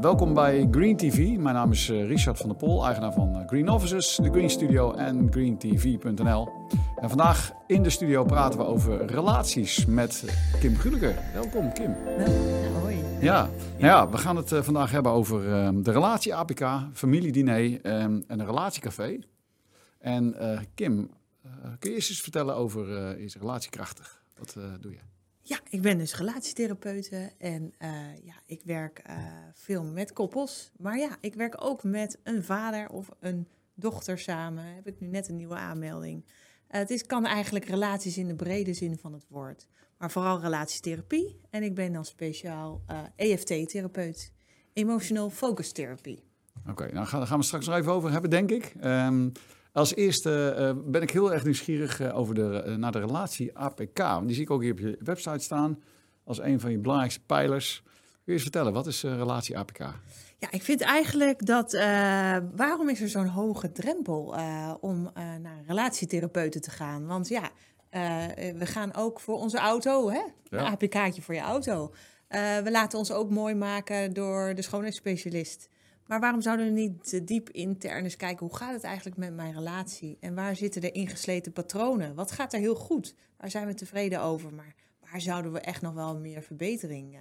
Welkom bij Green TV. Mijn naam is eh, Richard van der Pol, eigenaar van eh, Green Offices, de Green Studio en greentv.nl. En vandaag in de studio praten we over relaties met Kim Guliker. Welkom Kim. hoi. Ja, nou ja, we gaan het eh, vandaag hebben over ehm, de relatie APK, familiediner ehm, en een relatiecafé. En Kim, kun je eerst eens vertellen over is relatiekrachtig? Wat doe je? Ja, ik ben dus relatietherapeute en eh, ja, ik werk eh, veel met koppels. Maar ja, ik werk ook met een vader of een dochter samen. Heb ik nu net een nieuwe aanmelding. Eh, het is, kan eigenlijk relaties in de brede zin van het woord. Maar vooral relatietherapie. En ik ben dan speciaal EFT-therapeut. Emotional Focus Therapy. Oké, nou gaan, daar gaan we straks nog even over hebben, denk ik. Ehm, als eerste eh, ben ik heel erg nieuwsgierig eh, over de, eh, naar de relatie APK. Want die zie ik ook hier op je website staan als een van je belangrijkste pijlers. Kun je eens vertellen, wat is relatie APK? Ja, ik vind eigenlijk dat. waarom is er zo'n hoge drempel om naar een relatietherapeuten te gaan? Want ja, we gaan ook voor onze auto, hè? Een Ja. APK'tje voor je auto. We laten ons ook mooi maken door de schoonheidsspecialist. Maar waarom zouden we niet diep intern eens kijken hoe gaat het eigenlijk met mijn relatie? En waar zitten de ingesleten patronen? Wat gaat er heel goed? Waar zijn we tevreden over? Maar waar zouden we echt nog wel meer verbetering eh,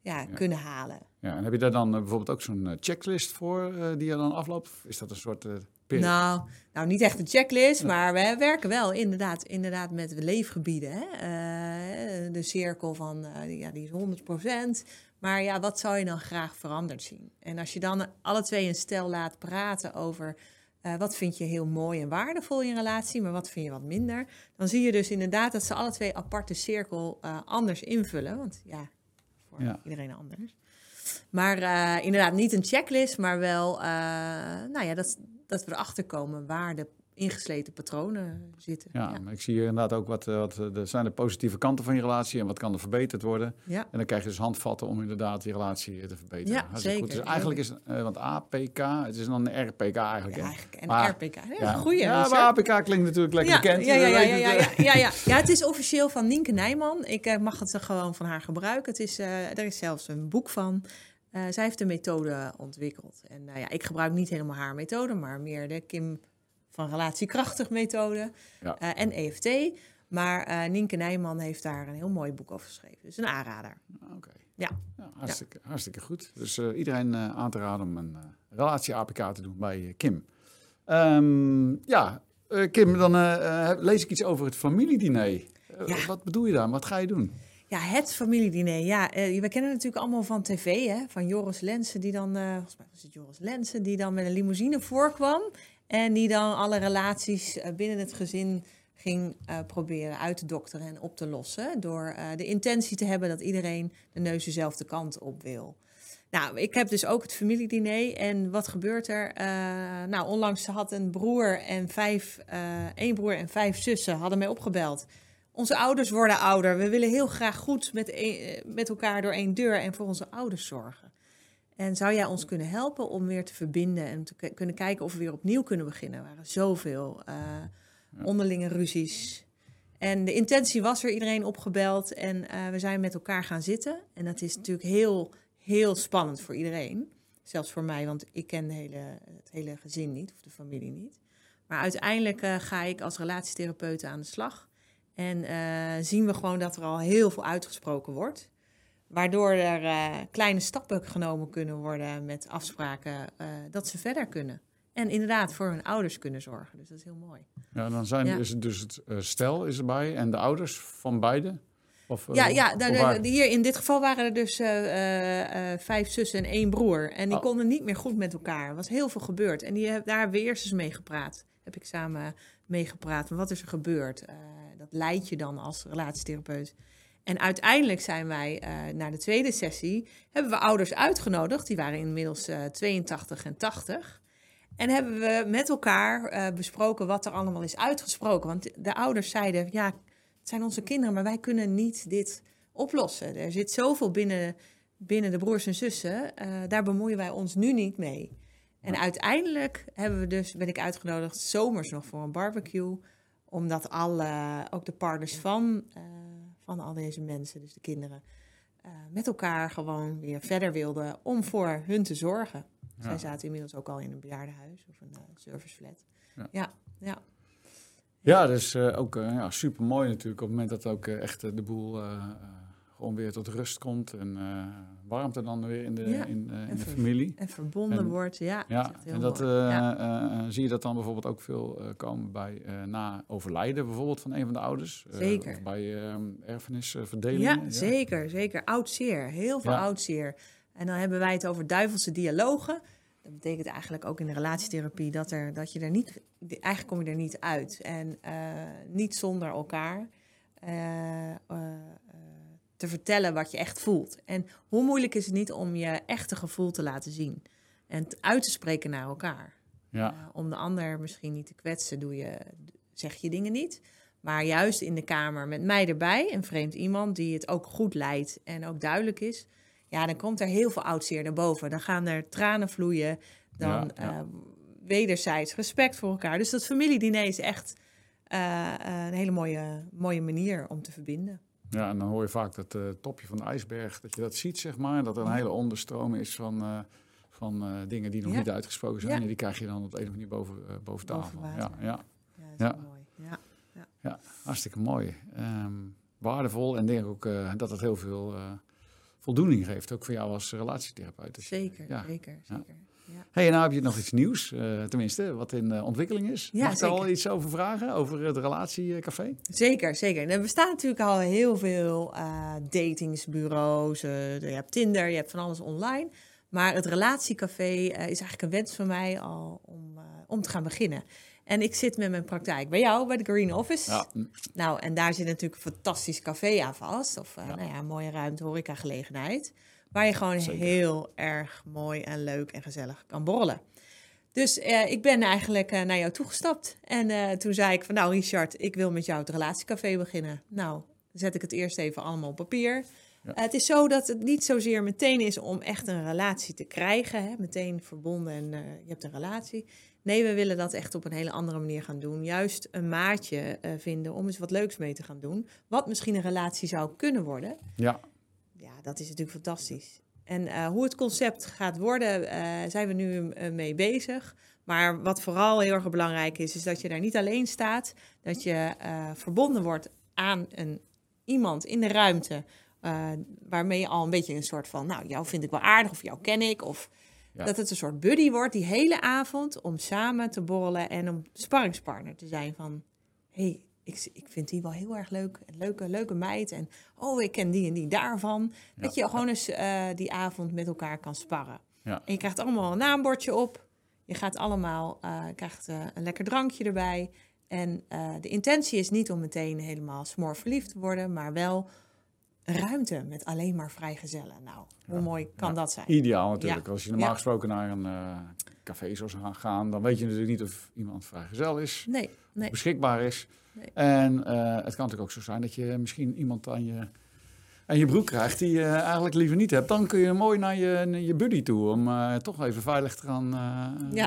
ja, kunnen halen? Ja, en heb je daar dan eh, bijvoorbeeld ook zo'n eh, checklist voor die je dan afloopt? Is dat een soort Nou, nou, niet echt een checklist, maar we werken wel inderdaad, inderdaad met leefgebieden. Hè? De cirkel van, ja, die is 100%. Maar ja, wat zou je dan graag veranderd zien? En als je dan alle twee een stel laat praten over eh, wat vind je heel mooi en waardevol in een relatie, maar wat vind je wat minder, dan zie je dus inderdaad dat ze alle twee aparte cirkel eh, anders invullen. Want ja, voor Ja. iedereen anders. Maar eh, inderdaad, niet een checklist, maar wel nou ja, dat, dat we erachter komen waar de ingesleten patronen zitten. Ja, ik zie hier inderdaad ook wat, eh, wat eh, er zijn de positieve kanten van je relatie en wat kan er verbeterd worden. Ja. En dan krijg je dus handvatten om inderdaad die relatie eh, te verbeteren. Ja, Hartstikke Goed. zeker. Dus eigenlijk is, eh, want APK, het is dan een RPK eigenlijk. Ja, eigenlijk. En Maar- RPK. Ja, goeie. Ja, maar APK klinkt natuurlijk lekker ja, bekend. Ja, ja, ja, eh, ja, ja, het, ja, eh. ja, het is officieel van Nienke Nijman. Ik eh, mag het gewoon van haar gebruiken. Het is, eh, er is zelfs een boek van. Eh, zij heeft de methode ontwikkeld. En nou ja, ik gebruik niet helemaal haar methode, maar meer de Kim van Relatiekrachtig methode Ja. eh, en EFT. Maar eh Nienke Nijman heeft daar een heel mooi boek over geschreven. Dus een aanrader. Oké. Ja. hartstikke, hartstikke goed. Dus eh, iedereen aan te raden om een eh, relatie APK te doen bij Kim. Ehm, ja, Kim, dan lees ik iets over het familiediner. Ja. Wat bedoel je daar? Wat ga je doen? Ja, het familiediner. Ja, we kennen het natuurlijk allemaal van tv, hè? Van Joris Lensen, die dan, volgens mij was het Joris Lensen, die dan met een limousine voorkwam. En die dan alle relaties eh, binnen het gezin ging eh, proberen uit te dokteren en op te lossen. Door eh, de intentie te hebben dat iedereen de neus dezelfde kant op wil. Nou, ik heb dus ook het familiediner. En wat gebeurt er? Nou, onlangs had een broer en vijf, één broer en vijf zussen hadden mij opgebeld. Onze ouders worden ouder. We willen heel graag goed met, eh, met elkaar door één deur en voor onze ouders zorgen. En zou jij ons kunnen helpen om weer te verbinden en te kunnen kijken of we weer opnieuw kunnen beginnen? Er waren zoveel eh, onderlinge ruzies. En de intentie was er, iedereen opgebeld en eh, we zijn met elkaar gaan zitten. En dat is natuurlijk heel, heel spannend voor iedereen. Zelfs voor mij, want ik ken de hele, het hele gezin niet of de familie niet. Maar uiteindelijk eh, ga ik als relatietherapeut aan de slag. En zien we gewoon dat er al heel veel uitgesproken wordt. Waardoor er eh, kleine stappen genomen kunnen worden met afspraken eh, dat ze verder kunnen. En inderdaad voor hun ouders kunnen zorgen. Dus dat is heel mooi. Ja, dan zijn Ja. is het dus het eh, stel is erbij en de ouders van beide? Of, Ja, ja daar- hier in dit geval waren er dus vijf zussen en één broer. En die Oh. konden niet meer goed met elkaar. Er was heel veel gebeurd. En die, daar hebben we eerst eens mee gepraat. Heb ik samen mee gepraat. Van wat is er gebeurd? Dat leid je dan als relatietherapeut. En uiteindelijk zijn wij eh, naar de tweede sessie... hebben we ouders uitgenodigd. Die waren inmiddels eh 82 en 80. En hebben we met elkaar eh, besproken wat er allemaal is uitgesproken. Want de ouders zeiden, ja, het zijn onze kinderen, maar wij kunnen niet dit oplossen. Er zit zoveel binnen, binnen de broers en zussen, eh, daar bemoeien wij ons nu niet mee. En uiteindelijk hebben we dus, ben ik uitgenodigd zomers nog voor een barbecue. Omdat alle, ook de partners van, eh, van al deze mensen, dus de kinderen, eh, met elkaar gewoon weer verder wilden om voor hun te zorgen. Ja. Zij zaten inmiddels ook al in een bejaardenhuis of een uh, serviceflat. Ja. Ja, ja. Ja, dus uh, ook ja, super mooi natuurlijk op het moment dat ook echt de boel gewoon weer tot rust komt en warmte dan weer in de, Ja, in, in en de familie. En verbonden En- wordt, ja. dat Ja, heel en dat, eh, ja. eh, zie je dat dan bijvoorbeeld ook veel eh, komen bij eh, na overlijden bijvoorbeeld van een van de ouders? Eh, Zeker. Of bij eh erfenisverdelingen? Ja, zeker, zeker. Oud zeer, heel veel oud zeer. En dan hebben wij het over duivelse dialogen. Dat betekent eigenlijk ook in de relatietherapie dat, er, dat je er niet, eigenlijk kom je er niet uit. En eh, niet zonder elkaar eh, eh, eh, te vertellen wat je echt voelt. En hoe moeilijk is het niet om je echte gevoel te laten zien en uit te spreken naar elkaar. Ja, Uh, om de ander misschien niet te kwetsen, doe je, zeg je dingen niet. Maar juist in de kamer met mij erbij, een vreemd iemand die het ook goed leidt en ook duidelijk is. Ja, dan komt er heel veel oud zeer naar boven. Dan gaan er tranen vloeien. Dan Ja, ja. eh, wederzijds respect voor elkaar. Dus dat familiediner is echt eh, eh, een hele mooie, mooie manier om te verbinden. Ja, en dan hoor je vaak dat eh, topje van de ijsberg, dat je dat ziet, zeg maar. Dat er een hele onderstroom is van, eh, van eh, dingen die nog Ja. niet uitgesproken zijn. Ja. En die krijg je dan op de een of andere manier boven, boven tafel. Boven ja, ja, Ja, is Ja. mooi. Ja. hartstikke mooi. Ehm, waardevol en denk ook dat het heel veel voldoening geeft. Ook voor jou als relatietherapeut. Dus- Zeker, zeker, zeker. Ja. Hey, en nou heb je nog iets nieuws, eh, tenminste, wat in eh, ontwikkeling is. Ja, Mag ik daar al iets over vragen, over het relatiecafé? Zeker, zeker. Er bestaan natuurlijk al heel veel eh, datingsbureaus. je hebt Tinder, je hebt van alles online. Maar het relatiecafé is eigenlijk een wens van mij al om, om te gaan beginnen. En ik zit met mijn praktijk bij jou, bij de Green Office. Ja, Nou, en daar zit natuurlijk een fantastisch café aan vast. Of Ja. nou ja, een mooie ruimte, horecagelegenheid. Waar je gewoon Zeker. heel erg mooi en leuk en gezellig kan borrelen. Dus eh, ik ben eigenlijk eh, naar jou toegestapt. En eh, toen zei ik van, nou Richard, ik wil met jou het relatiecafé beginnen. Nou, dan zet ik het eerst even allemaal op papier. Ja. Het is zo dat het niet zozeer meteen is om echt een relatie te krijgen. Hè? Meteen verbonden en je hebt een relatie. Nee, we willen dat echt op een hele andere manier gaan doen. Juist een maatje vinden om eens wat leuks mee te gaan doen. Wat misschien een relatie zou kunnen worden. ja, Ja, dat is natuurlijk fantastisch. En eh, hoe het concept gaat worden, eh, zijn we nu eh, mee bezig. Maar wat vooral heel erg belangrijk is, is dat je daar niet alleen staat. Dat je verbonden wordt aan een, iemand in de ruimte. waarmee je al een beetje een soort van, nou, jou vind ik wel aardig of jou ken ik. Of Ja. dat het een soort buddy wordt die hele avond om samen te borrelen en om sparringspartner te zijn van... hey, ik, ik vind die wel heel erg leuk. Een leuke, leuke meid. En oh, ik ken die en die daarvan. Dat je gewoon eens eh, die avond met elkaar kan sparren. Ja. En je krijgt allemaal een naambordje op. Je gaat allemaal, eh, krijgt eh, een lekker drankje erbij. En de intentie is niet om meteen helemaal smoor verliefd te worden, maar wel ruimte met alleen maar vrijgezellen. Nou, hoe Ja. mooi kan Ja. dat zijn? ideaal natuurlijk. Ja. Als je normaal gesproken naar een eh, café zou gaan- dan weet je natuurlijk niet of iemand vrijgezel is, Nee, nee. beschikbaar is. Nee. En eh, het kan natuurlijk ook zo zijn dat je misschien iemand aan je, aan je broek krijgt die je eigenlijk liever niet hebt. Dan kun je mooi naar je, naar je buddy toe om eh, toch even veilig te gaan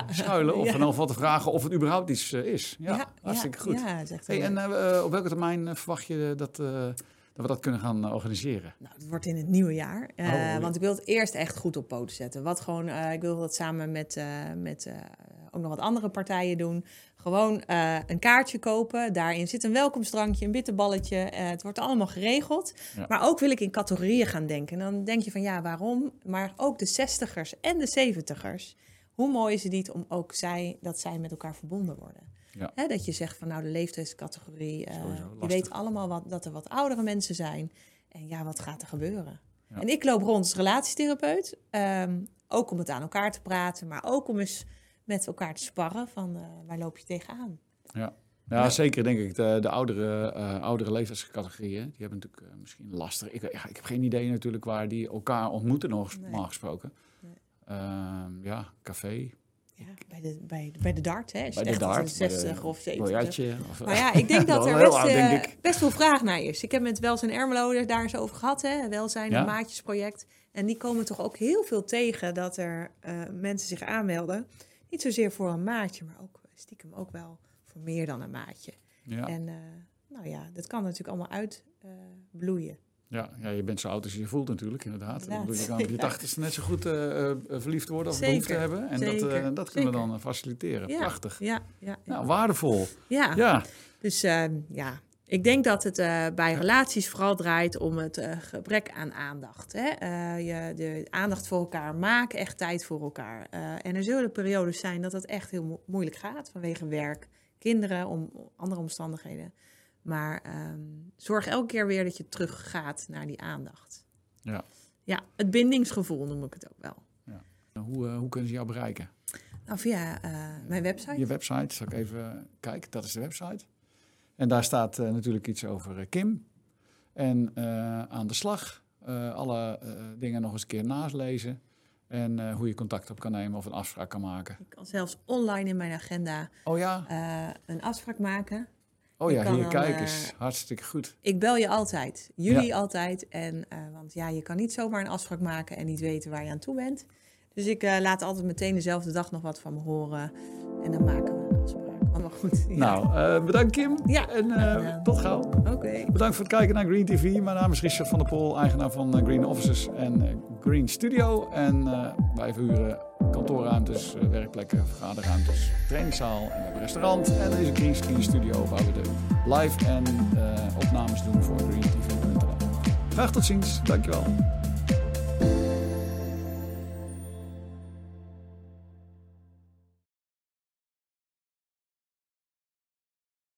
schuilen. Of ieder geval te vragen of het überhaupt iets is. Ja, hartstikke goed. Hey, en op welke termijn verwacht je dat, dat we dat kunnen gaan eh, organiseren? Nou, het wordt in het nieuwe jaar. Eh, Oh, ja. Want ik wil het eerst echt goed op poten zetten. Wat gewoon, eh, ik wil dat samen met, met ook nog wat andere partijen doen. Gewoon een kaartje kopen. Daarin zit een welkomstdrankje, een bitterballetje. Eh, het wordt allemaal geregeld. Ja. Maar ook wil ik in categorieën gaan denken. En dan denk je van ja, waarom? Maar ook de 60ers en de 70ers. Hoe mooi is het niet om ook zij, dat zij met elkaar verbonden worden? Ja. Hè, dat je zegt van nou de leeftijdscategorie. eh, Sowieso je weet allemaal wat, dat er wat oudere mensen zijn. En ja, wat gaat er gebeuren? Ja. En ik loop rond als relatietherapeut. ehm, ook om het aan elkaar te praten, maar ook om eens met elkaar te sparren van eh, waar loop je tegenaan? Ja, Ja. zeker denk ik. De, de oudere, eh, oudere leeftijdscategorieën, die hebben natuurlijk misschien lastig. Ik, ja, ik heb geen idee natuurlijk waar die elkaar ontmoeten Nee. normaal gesproken. Nee. Ehm, ja, café, Ja, bij, de, bij, bij de dart, hè? Bij de echt als een dart, bij 60 de of 70. biljartje. Of, Maar ja, ik denk dat er best, oud, eh, best veel vraag naar is. Ik heb met Welzijn Ermelo daar eens over gehad, hè? Welzijn, Ja. een maatjesproject. En die komen toch ook heel veel tegen dat er eh, mensen zich aanmelden. Niet zozeer voor een maatje, maar ook stiekem ook wel voor meer dan een maatje. ja. En eh, nou ja, dat kan natuurlijk allemaal uitbloeien. Ja, ja, je bent zo oud als je je voelt natuurlijk, inderdaad. Je kan op je tachtigste net zo goed eh, verliefd worden of behoefte hebben. En dat, eh, dat kunnen we dan faciliteren. Ja, Prachtig. Ja, ja. Nou, waardevol. ja. Ja, Dus eh, ja, ik denk dat het bij relaties vooral draait om het gebrek aan aandacht. Hè? Je, de aandacht voor elkaar, maak echt tijd voor elkaar. En er zullen periodes zijn dat het echt heel mo- moeilijk gaat vanwege werk, kinderen, om andere omstandigheden. Maar ehm, zorg elke keer weer dat je teruggaat naar die aandacht. Ja. Ja, het bindingsgevoel noem ik het ook wel. hoe, eh, hoe kunnen ze jou bereiken? Nou, via eh, mijn website. Je website, zal ik even kijken. Dat is de website. En daar staat eh, natuurlijk iets over Kim. En aan de slag. Alle dingen nog eens een keer nalezen. En hoe je contact op kan nemen of een afspraak kan maken. Ik kan zelfs online in mijn agenda Oh ja, een afspraak maken. Oh ja hier kijk eh, eens. Hartstikke goed. Ik bel je altijd. Jullie altijd. En, eh, want ja, je kan niet zomaar een afspraak maken en niet weten waar je aan toe bent. Dus ik eh, laat altijd meteen dezelfde dag nog wat van me horen. En dan maken we een afspraak. Allemaal goed. Ja. Nou, eh, bedankt Kim. Ja, En eh, tot gauw. Oké. Bedankt voor het kijken naar Green TV. Mijn naam is Richard van der Pol, eigenaar van eh, Green Offices en eh, Green Studio. En eh, wij verhuren kantoorruimtes, eh, werkplekken, vergaderruimtes, trainingszaal en restaurant. En er is een Green Screen Studio waar we de live en eh, opnames doen voor Green TV. Graag tot ziens. Dankjewel.